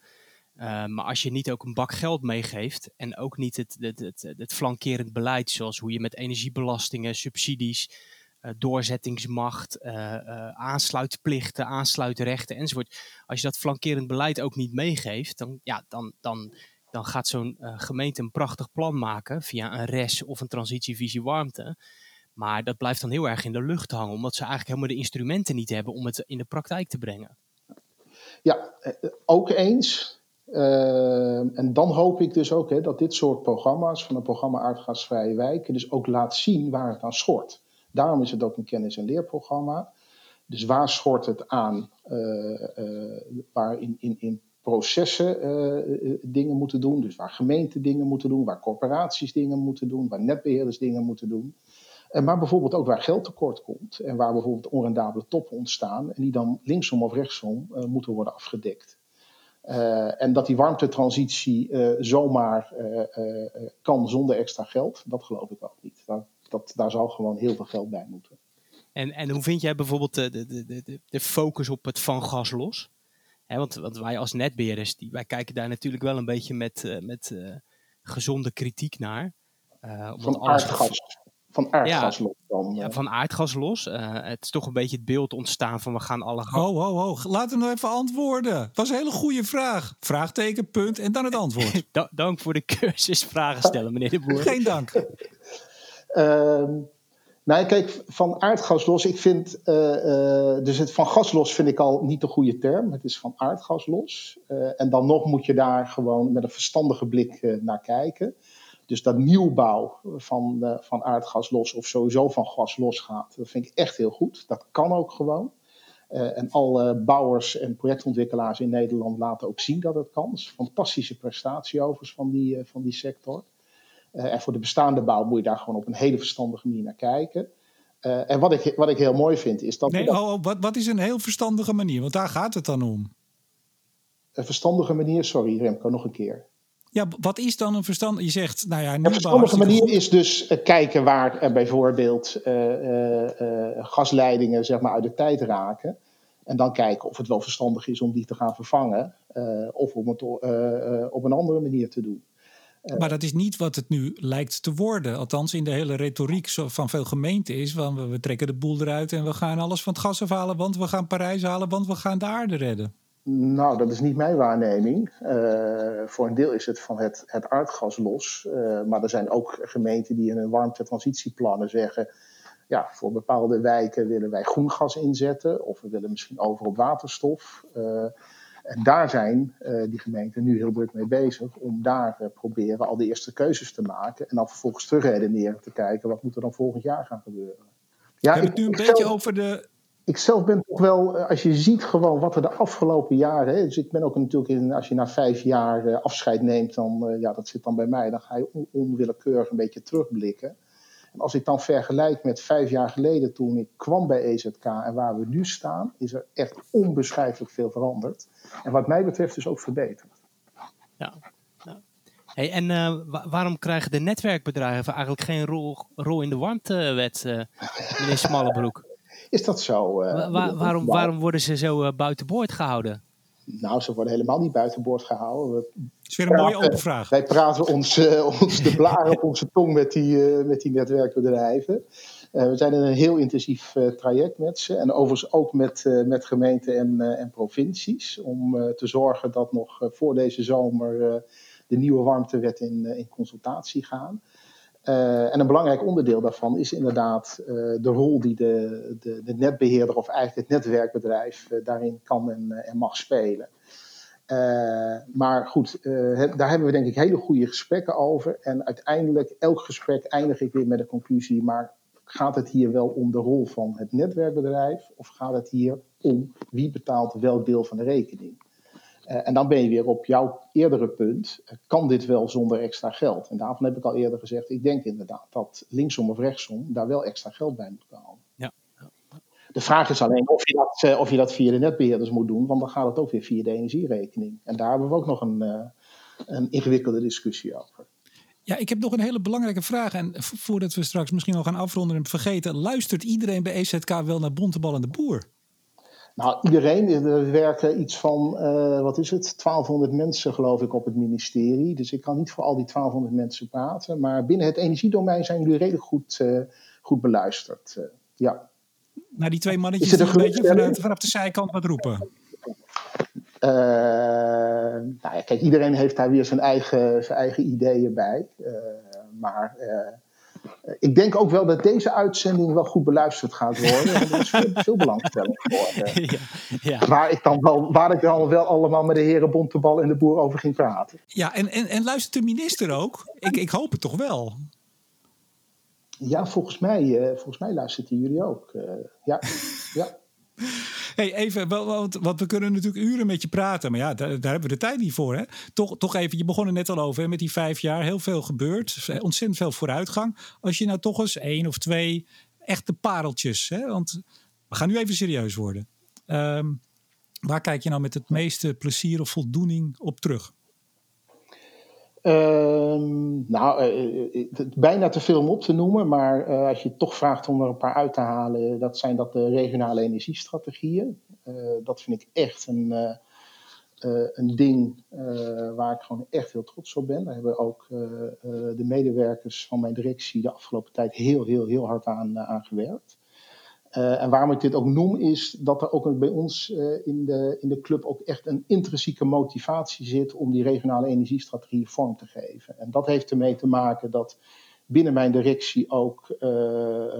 maar als je niet ook een bak geld meegeeft en ook niet het, het, het, het flankerend beleid, zoals hoe je met energiebelastingen, subsidies, doorzettingsmacht, aansluitplichten, aansluitrechten enzovoort. Als je dat flankerend beleid ook niet meegeeft, dan, ja, dan, dan dan gaat zo'n uh, gemeente een prachtig plan maken via een RES of een transitievisie warmte. Maar dat blijft dan heel erg in de lucht hangen, omdat ze eigenlijk helemaal de instrumenten niet hebben om het in de praktijk te brengen. Ja, eh, ook eens. En dan hoop ik dus ook hè, dat dit soort programma's, van een programma Aardgasvrije Wijken, dus ook laat zien waar het aan schort. Daarom is het ook een kennis- en leerprogramma. Dus waar schort het aan? Uh, waar in, in, in processen uh, dingen moeten doen. Dus waar gemeenten dingen moeten doen, waar corporaties dingen moeten doen, waar netbeheerders dingen moeten doen. En maar bijvoorbeeld ook waar geld tekort komt en waar bijvoorbeeld onrendabele toppen ontstaan en die dan linksom of rechtsom moeten worden afgedekt. En dat die warmtetransitie zomaar kan zonder extra geld, dat geloof ik ook niet. Daar, dat, daar zal gewoon heel veel geld bij moeten. En, en hoe vind jij bijvoorbeeld de, de, de, de focus op het van gas los? Want, want, wij als netbeheerders, die, wij kijken daar natuurlijk wel een beetje met, uh, met uh, gezonde kritiek naar. Uh, van aardgas. Van aardgas ja, los dan. Ja, van aardgas los. het is toch een beetje het beeld ontstaan van we gaan alle... Ho, ho, ho. Laat hem nou even antwoorden. Dat was een hele goede vraag. Vraagteken, punt en dan het antwoord. dank voor de cursus vragen stellen, meneer de Boer. Geen dank. Ehm, nou, kijk, van aardgas los, ik vind, uh, uh, dus het van gas los vind ik al niet de goede term. Het is van aardgas los. Uh, en dan nog moet je daar gewoon met een verstandige blik naar kijken. Dus dat nieuwbouw van, van aardgas los of sowieso van gas los gaat, dat vind ik echt heel goed. Dat kan ook gewoon. en alle bouwers en projectontwikkelaars in Nederland laten ook zien dat het kan. Dat is een fantastische prestatie overigens van die, van die sector. Uh, en voor de bestaande bouw moet je daar gewoon op een hele verstandige manier naar kijken. Uh, en wat ik, wat ik heel mooi vind is dat. Nee, dat... oh, wat, wat is een heel verstandige manier? Want daar gaat het dan om. Een verstandige manier, sorry Remco, nog een keer. Ja, wat is dan een verstandige? Je zegt, nou ja, een verstandige manier goed. is dus uh, kijken waar uh, bijvoorbeeld gasleidingen zeg maar, uit de tijd raken. En dan kijken of het wel verstandig is om die te gaan vervangen. of om het op een andere manier te doen. Maar dat is niet wat het nu lijkt te worden. Althans, in de hele retoriek van veel gemeenten is: van we trekken de boel eruit en we gaan alles van het gas afhalen, want we gaan Parijs halen, want we gaan de aarde redden. Nou, dat is niet mijn waarneming. Uh, voor een deel is het van het, het aardgas los. Uh, maar er zijn ook gemeenten die in hun warmtetransitieplannen zeggen: ja, voor bepaalde wijken willen wij groen gas inzetten, of we willen misschien over op waterstof. Uh, en daar zijn uh, die gemeenten nu heel druk mee bezig om daar uh, proberen al de eerste keuzes te maken. En dan vervolgens terug redeneren te kijken wat moet er dan volgend jaar gaan gebeuren. Ja, Heb ik, het nu een beetje zelf, over de. Ik zelf ben toch wel, als je ziet gewoon wat er de afgelopen jaren. Hè, dus ik ben ook natuurlijk, in, als je na vijf jaar uh, afscheid neemt, dan, ja, dat zit dan bij mij, dan ga je on onwillekeurig een beetje terugblikken. En als ik dan vergelijk met vijf jaar geleden toen ik kwam bij EZK en waar we nu staan, is er echt onbeschrijfelijk veel veranderd. En wat mij betreft is ook verbeterd. Ja. ja. Hey, en uh, waarom krijgen de netwerkbedrijven eigenlijk geen rol, rol in de warmtewet, uh, meneer Smallebroek? Is dat zo? Uh, Wa waarom, waarom worden ze zo buitenboord gehouden? Nou, ze worden helemaal niet buitenboord gehouden. Dat is weer een praten, mooie open vraag. Wij praten ons, ons de blaren op onze tong met die, met die netwerkbedrijven. Uh, we zijn in een heel intensief traject met ze. En overigens ook met, met gemeenten en, en provincies. Om te zorgen dat nog voor deze zomer de nieuwe warmtewet in, in consultatie gaan. En een belangrijk onderdeel daarvan is inderdaad de rol die de, de, de, netbeheerder of eigenlijk het netwerkbedrijf daarin kan en, en mag spelen. Maar goed, daar hebben we denk ik hele goede gesprekken over. En uiteindelijk, elk gesprek eindig ik weer met de conclusie. Maar Gaat het hier wel om de rol van het netwerkbedrijf of gaat het hier om wie betaalt welk deel van de rekening? Uh, en dan ben je weer op jouw eerdere punt. Uh, kan dit wel zonder extra geld? En daarvan heb ik al eerder gezegd, ik denk inderdaad dat linksom of rechtsom daar wel extra geld bij moet komen. Ja. De vraag is alleen of je, dat, uh, of je dat via de netbeheerders moet doen, want dan gaat het ook weer via de energierekening. En daar hebben we ook nog een, een ingewikkelde discussie over. Ja, ik heb nog een hele belangrijke vraag. En voordat we straks misschien nog gaan afronden en vergeten. Luistert iedereen bij EZK wel naar Bontebal en de Boer? Nou, iedereen. Er werken iets van, uh, wat is het, 1200 mensen geloof ik op het ministerie. Dus ik kan niet voor al die 1200 mensen praten. Maar binnen het energiedomein zijn jullie redelijk goed, uh, goed beluisterd. Uh, ja. Nou, die twee mannetjes die een beetje vanuit, vanaf de zijkant wat roepen. nou ja, kijk, iedereen heeft daar weer zijn eigen, zijn eigen ideeën bij. maar ik denk ook wel dat deze uitzending wel goed beluisterd gaat worden. er is veel, veel belangstelling voor. Ja, ja. Waar, ik dan wel, waar ik dan wel allemaal met de heren Bontebal en de Boer over ging praten. Ja, en, en, en luistert de minister ook? Ik, ik hoop het toch wel? Ja, volgens mij, uh, volgens mij luisteren jullie ook. Uh, ja, ja. Hey, even, want, we kunnen natuurlijk uren met je praten, maar ja, daar, daar, hebben we de tijd niet voor. Hè? Toch, toch even, je begon er net al over, hè, met die vijf jaar, heel veel gebeurd, ontzettend veel vooruitgang. Als je nou toch eens één of twee echte pareltjes, hè, want we gaan nu even serieus worden. Um, waar kijk je nou met het meeste plezier of voldoening op terug? Uh, nou, uh, bijna te veel om op te noemen, maar als je toch vraagt om er een paar uit te halen, dat zijn dat de regionale energiestrategieën. dat vind ik echt een, een ding waar ik gewoon echt heel trots op ben. Daar hebben ook de medewerkers van mijn directie de afgelopen tijd heel, heel, heel hard aan, aan gewerkt. Uh, en waarom ik dit ook noem, is dat er ook bij ons uh, in, de, in de club ook echt een intrinsieke motivatie zit om die regionale energiestrategie vorm te geven. En dat heeft ermee te maken dat binnen mijn directie ook uh,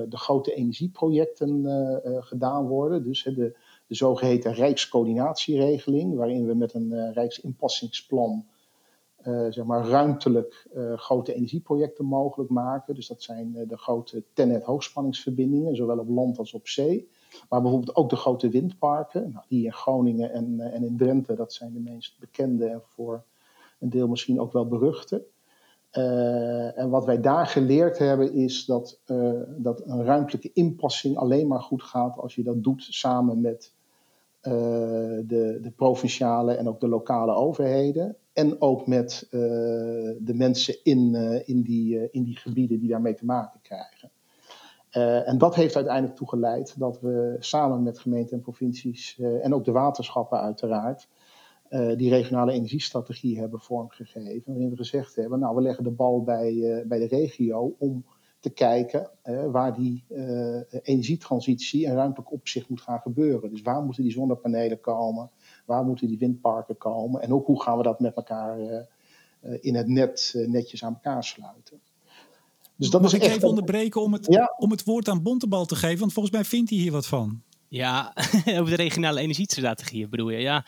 de grote energieprojecten gedaan worden. Dus de, de zogeheten Rijkscoördinatieregeling, waarin we met een Rijksinpassingsplan uh, zeg maar ruimtelijk uh, grote energieprojecten mogelijk maken. Dus dat zijn uh, de grote TENET hoogspanningsverbindingen, zowel op land als op zee. Maar bijvoorbeeld ook de grote windparken, nou, die in Groningen en, en in Drenthe, dat zijn de meest bekende en voor een deel misschien ook wel beruchte. en wat wij daar geleerd hebben is dat, dat een ruimtelijke inpassing alleen maar goed gaat als je dat doet samen met de, de provinciale en ook de lokale overheden en ook met uh, de mensen in, uh, in, die, uh, in die gebieden die daarmee te maken krijgen. en dat heeft uiteindelijk toegeleid dat we samen met gemeenten en provincies en ook de waterschappen uiteraard die regionale energiestrategie hebben vormgegeven. Waarin we gezegd hebben, nou we leggen de bal bij, bij de regio om te kijken waar die energietransitie en ruimtelijk opzicht moet gaan gebeuren. Dus waar moeten die zonnepanelen komen? Waar moeten die windparken komen? En ook hoe gaan we dat met elkaar uh, in het net uh, netjes aan elkaar sluiten? Dus dat Mag ik even onderbreken om het, ja? om het woord aan Bontebal te geven? Want volgens mij vindt hij hier wat van. Ja, over de regionale energiestrategieën bedoel je, ja.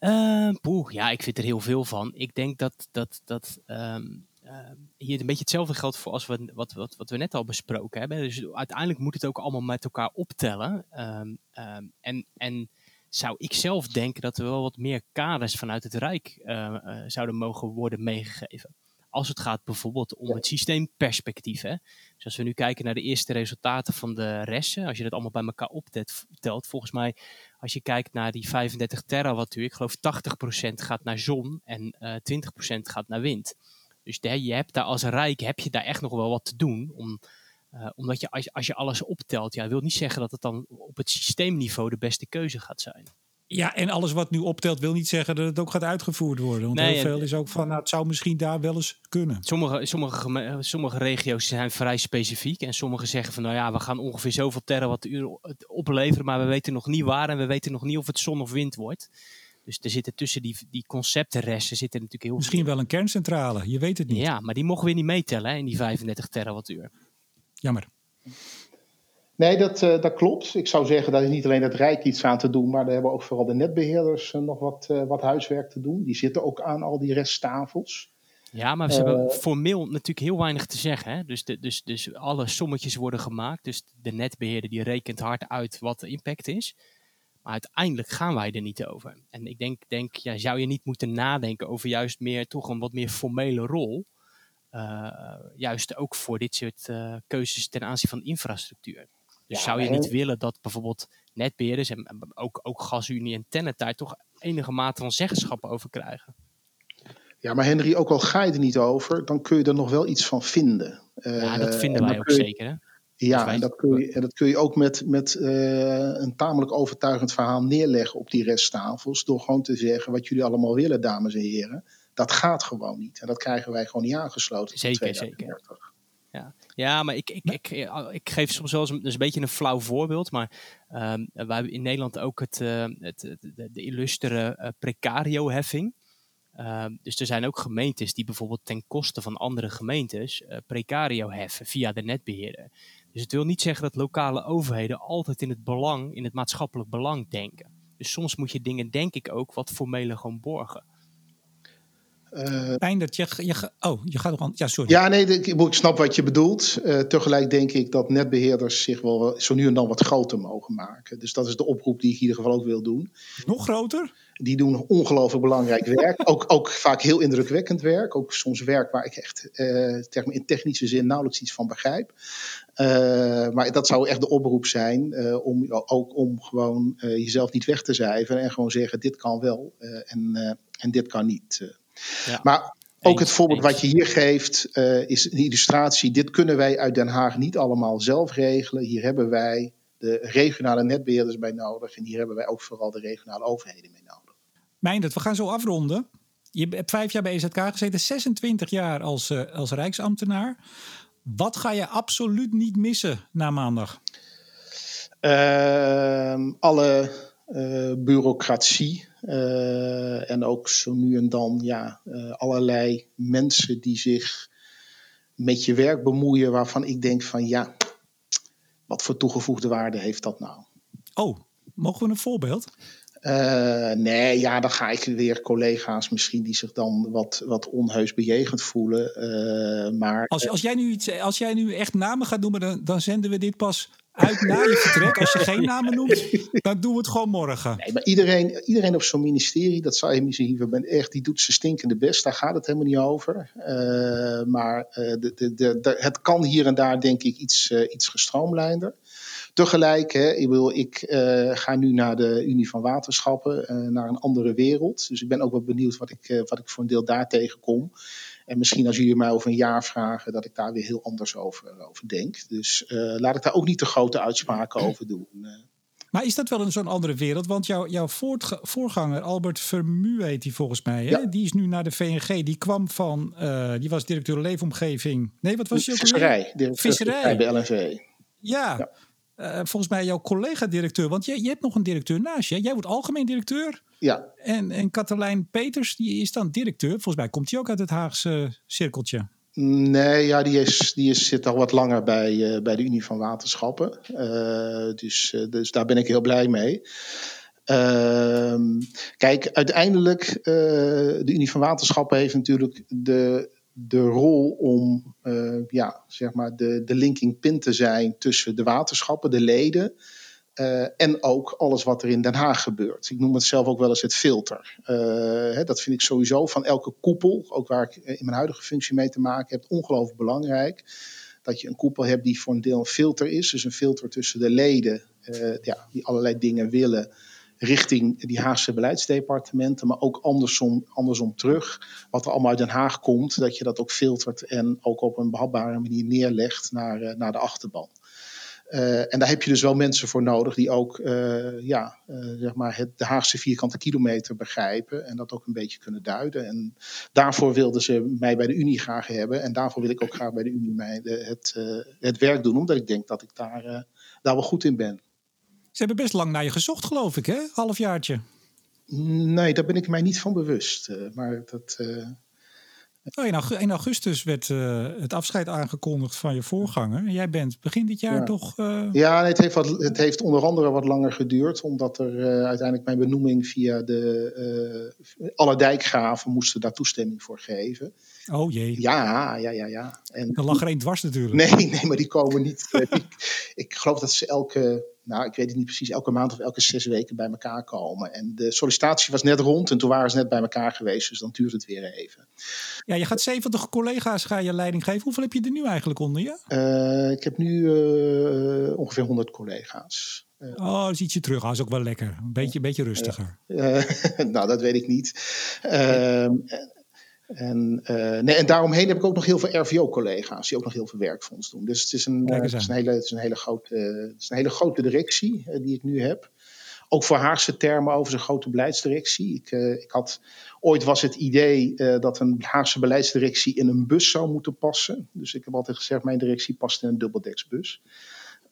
Uh, poeh, ja, ik vind er heel veel van. Ik denk dat, dat, dat um, uh, hier een beetje hetzelfde geldt voor als we, wat, wat, wat we net al besproken hebben. Dus uiteindelijk moet het ook allemaal met elkaar optellen. Um, um, en, en zou ik zelf denken dat er wel wat meer kaders vanuit het Rijk uh, uh, zouden mogen worden meegegeven. Als het gaat bijvoorbeeld om het systeemperspectief. Hè? Dus als we nu kijken naar de eerste resultaten van de resten, als je dat allemaal bij elkaar optelt, volgens mij, als je kijkt naar die 35 terawattuur, ik geloof 80% gaat naar zon en uh, eh, 20% gaat naar wind. Dus de, je hebt daar als Rijk heb je daar echt nog wel wat te doen om uh, omdat je als, als je alles optelt, ja, wil niet zeggen dat het dan op het systeemniveau de beste keuze gaat zijn. Ja, en alles wat nu optelt wil niet zeggen dat het ook gaat uitgevoerd worden. Want nee, heel veel is ook van, nou, het zou misschien daar wel eens kunnen. Sommige, sommige, sommige regio's zijn vrij specifiek. En sommige zeggen van, nou ja, we gaan ongeveer zoveel terawattuur opleveren. Maar we weten nog niet waar en we weten nog niet of het zon of wind wordt. Dus er zitten tussen die, die conceptenresten zitten natuurlijk heel Misschien wel een kerncentrale, je weet het niet. Ja, maar die mogen we niet meetellen hè, in die 35 terawattuur. Jammer. Nee, dat, uh, dat klopt. Ik zou zeggen, dat is niet alleen het Rijk iets aan te doen, maar daar hebben ook vooral de netbeheerders uh, nog wat, uh, wat huiswerk te doen. Die zitten ook aan al die resttafels. Ja, maar ze hebben formeel natuurlijk heel weinig te zeggen. Hè? Dus, de, dus, dus alle sommetjes worden gemaakt. Dus de netbeheerder die rekent hard uit wat de impact is. Maar uiteindelijk gaan wij er niet over. En ik denk, denk ja, zou je niet moeten nadenken over juist meer toch een wat meer formele rol. Uh, juist ook voor dit soort uh, keuzes ten aanzien van infrastructuur. Dus ja, zou je niet willen dat bijvoorbeeld netbeheerders en ook, ook GasUnie en Tennet daar toch enige mate van zeggenschap over krijgen? Ja, maar Henry, ook al ga je er niet over, dan kun je er nog wel iets van vinden. Ja, dat vinden wij ook zeker. Hè? Ja, en dat kun je, en dat kun je ook met, met een tamelijk overtuigend verhaal neerleggen op die resttafels. Door gewoon te zeggen wat jullie allemaal willen, dames en heren. Dat gaat gewoon niet. En dat krijgen wij gewoon niet aangesloten. Zeker, zeker. Ja. ja, maar ik, ik, ik, ik, geef soms wel eens een, dus een beetje een flauw voorbeeld. Maar um, wij hebben in Nederland ook het, uh, het, de, de illustere uh, precario-heffing. Um, dus er zijn ook gemeentes die bijvoorbeeld ten koste van andere gemeentes uh, precario heffen via de netbeheerder. Dus het wil niet zeggen dat lokale overheden altijd in het belang, in het maatschappelijk belang denken. Dus soms moet je dingen, denk ik ook, wat formele gewoon borgen. Uh, dat je, je, oh, je gaat nog aan. Ja, sorry. Ja, nee, ik, ik snap wat je bedoelt. Uh, tegelijk denk ik dat netbeheerders zich wel zo nu en dan wat groter mogen maken. Dus dat is de oproep die ik in ieder geval ook wil doen. Nog groter? Die doen ongelooflijk belangrijk werk. ook, ook vaak heel indrukwekkend werk. Ook soms werk waar ik echt uh, in technische zin nauwelijks iets van begrijp. maar dat zou echt de oproep zijn om ook om gewoon jezelf niet weg te cijferen en gewoon zeggen: dit kan wel en, en dit kan niet. Ja. Maar ook het voorbeeld wat je hier geeft uh, is een illustratie. Dit kunnen wij uit Den Haag niet allemaal zelf regelen. Hier hebben wij de regionale netbeheerders bij nodig. En hier hebben wij ook vooral de regionale overheden mee nodig. Meindert, we gaan zo afronden. Je hebt vijf jaar bij EZK gezeten, 26 jaar als, uh, als Rijksambtenaar. Wat ga je absoluut niet missen na maandag? Uh, alle uh, bureaucratie. Uh, en ook zo nu en dan ja, uh, allerlei mensen die zich met je werk bemoeien, waarvan ik denk van ja, wat voor toegevoegde waarde heeft dat nou? Oh, mogen we een voorbeeld? Uh, nee, ja, dan ga ik weer collega's misschien die zich dan wat, wat onheus bejegend voelen. Uh, maar, als, als, jij nu iets, als jij nu echt namen gaat noemen, dan, dan zenden we dit pas uit na je vertrek. Als je geen namen noemt, dan doen we het gewoon morgen. Nee, maar iedereen, iedereen op zo'n ministerie, dat zou je misschien hier ben echt, die doet zijn stinkende best. Daar gaat het helemaal niet over. Uh, maar de, de, de, het kan hier en daar, denk ik, iets, iets gestroomlijnder. Tegelijk, hè, ik, wil, ik uh, ga nu naar de Unie van Waterschappen, uh, naar een andere wereld. Dus ik ben ook wel benieuwd wat ik, uh, wat ik voor een deel daar tegenkom. En misschien als jullie mij over een jaar vragen, dat ik daar weer heel anders over, over denk. Dus laat ik daar ook niet te grote uitspraken over doen. Maar is dat wel een zo'n andere wereld? Want jouw, jouw voorganger, Albert Vermu heet die volgens mij, hè? Ja. die is nu naar de VNG. Die kwam van, die was directeur leefomgeving. Nee, wat was je ook Visserij. Visserij. Bij de LNV. Ja. ja. Uh, volgens mij jouw collega-directeur. Want je, je hebt nog een directeur naast je. Jij wordt algemeen directeur. Ja. En, en Katelijn Peters, die is dan directeur. Volgens mij komt hij ook uit het Haagse cirkeltje. Nee, ja, die, is, die is, zit al wat langer bij, uh, bij de Unie van Waterschappen. Uh, dus, dus daar ben ik heel blij mee. Ehm, kijk, uiteindelijk, de Unie van Waterschappen heeft natuurlijk de de rol om uh, ja, zeg maar de, de linking pin te zijn tussen de waterschappen, de leden. Uh, en ook alles wat er in Den Haag gebeurt. Ik noem het zelf ook wel eens het filter. Uh, hè, dat vind ik sowieso van elke koepel, ook waar ik in mijn huidige functie mee te maken heb, ongelooflijk belangrijk. Dat je een koepel hebt die voor een deel een filter is. Dus een filter tussen de leden, ja, die allerlei dingen willen richting die Haagse beleidsdepartementen, maar ook andersom, andersom terug. Wat er allemaal uit Den Haag komt, dat je dat ook filtert en ook op een behapbare manier neerlegt naar, uh, naar de achterban. Uh, en daar heb je dus wel mensen voor nodig die ook uh, ja, zeg maar het, de Haagse vierkante kilometer begrijpen en dat ook een beetje kunnen duiden. En daarvoor wilden ze mij bij de Unie graag hebben en daarvoor wil ik ook graag bij de Unie mij het, het werk doen, omdat ik denk dat ik daar, daar wel goed in ben. Ze hebben best lang naar je gezocht, geloof ik, hè? Halfjaartje. Nee, daar ben ik mij niet van bewust. Uh, maar dat. Uh... Oh, in augustus werd uh, het afscheid aangekondigd van je voorganger. Jij bent begin dit jaar ja. toch. Ja, het, heeft wat, het heeft onder andere wat langer geduurd, omdat er uiteindelijk mijn benoeming via de. alle dijkgraven moesten daar toestemming voor geven. Oh jee. Ja, ja, ja. ja. En, er lag er één dwars natuurlijk. Nee, nee, maar die komen niet. ik, ik geloof dat ze elke nou, ik weet het niet precies, elke maand of elke zes weken bij elkaar komen. En de sollicitatie was net rond en toen waren ze net bij elkaar geweest, dus dan duurt het weer even. Ja, je gaat 70 collega's ga je leiding geven. Hoeveel heb je er nu eigenlijk onder je? Uh, ik heb nu uh, ongeveer 100 collega's. Uh, oh, dat is ietsje terug. Dat is ook wel lekker. Een beetje, een beetje rustiger. nou, dat weet ik niet. En, uh, nee, en daaromheen heb ik ook nog heel veel RVO-collega's die ook nog heel veel werk voor ons doen. Dus het is een, uh, het is een, hele, het is een, hele, grote, het is een hele grote directie uh, die ik nu heb. Ook voor Haagse termen over zijn grote beleidsdirectie. Ik, ik had, ooit was het idee dat een Haagse beleidsdirectie in een bus zou moeten passen. Dus ik heb altijd gezegd, mijn directie past in een dubbeldeksbus.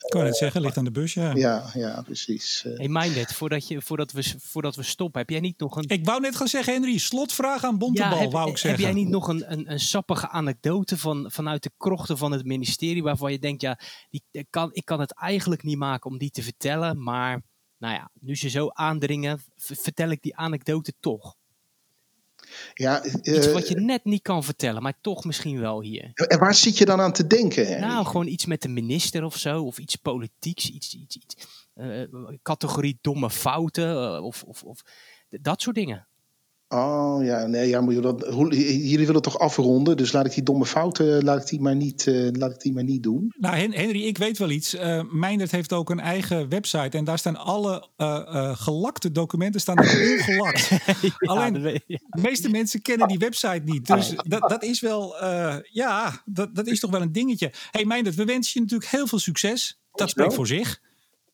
Ik kan het zeggen, ligt aan de bus, ja. Ja, ja precies. Hey Minded, voordat, je, voordat, we, voordat we stoppen, heb jij niet nog een... Ik wou net gaan zeggen, Henry, slotvraag aan Bontebal, ja, heb, wou ik zeggen. Heb jij niet nog een, een, een sappige anekdote van, vanuit de krochten van het ministerie, waarvan je denkt, ja, die, kan, ik kan het eigenlijk niet maken om die te vertellen, maar nou ja, nu ze zo aandringen, vertel ik die anekdote toch. Ja, uh, iets wat je net niet kan vertellen, maar toch misschien wel hier. En waar zit je dan aan te denken? Nou, gewoon iets met de minister of zo, of iets politieks, iets, iets, iets uh, categorie domme fouten, uh, of, of, of dat soort dingen. Oh ja, nee, ja, moet je dat, jullie willen toch afronden, dus laat ik die domme fouten, laat ik die maar niet, uh, laat ik die maar niet doen. Nou, Henry, ik weet wel iets. Uh, Meindert heeft ook een eigen website en daar staan alle uh, uh, gelakte documenten staan er ongelakt. ja, Alleen, de meeste mensen kennen die website niet, dus dat, dat is wel, ja, dat, dat is toch wel een dingetje. Hey Meindert, we wensen je natuurlijk heel veel succes. Dat spreekt voor zich.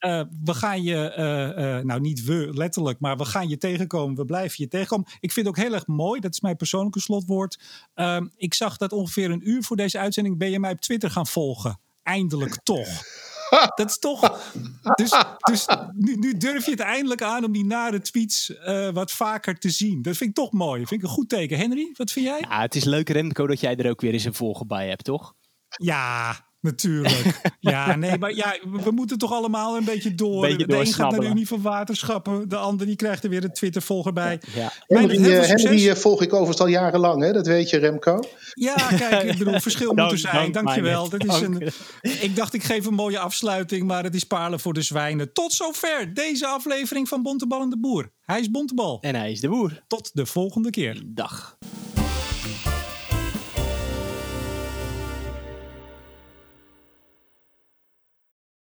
Uh, we gaan je, uh, uh, nou niet we letterlijk, maar we gaan je tegenkomen. We blijven je tegenkomen. Ik vind het ook heel erg mooi, dat is mijn persoonlijke slotwoord. Ehm, ik zag dat ongeveer een uur voor deze uitzending ben je mij op Twitter gaan volgen. Eindelijk toch. Dat is toch. Dus, dus nu, nu, durf je het eindelijk aan om die nare tweets wat vaker te zien. Dat vind ik toch mooi. Dat vind ik een goed teken. Henry, wat vind jij? Ja, het is leuk, Remco, dat jij er ook weer eens een volger bij hebt, toch? Ja, Natuurlijk. Ja, nee, maar ja, we moeten toch allemaal een beetje door. Beetje de een gaat naar de Unie van Waterschappen. De ander die krijgt er weer een Twitter-volger bij. Ja. Henry, uh, Henry volg ik overigens al jarenlang, hè? dat weet je, Remco. Ja, kijk, ik bedoel, verschil moet er zijn. Dankjewel. Dat is een, ik dacht, ik geef een mooie afsluiting, maar het is parelen voor de zwijnen. Tot zover deze aflevering van Bontebal en de Boer. Hij is Bontebal. En hij is de Boer. Tot de volgende keer. Dag.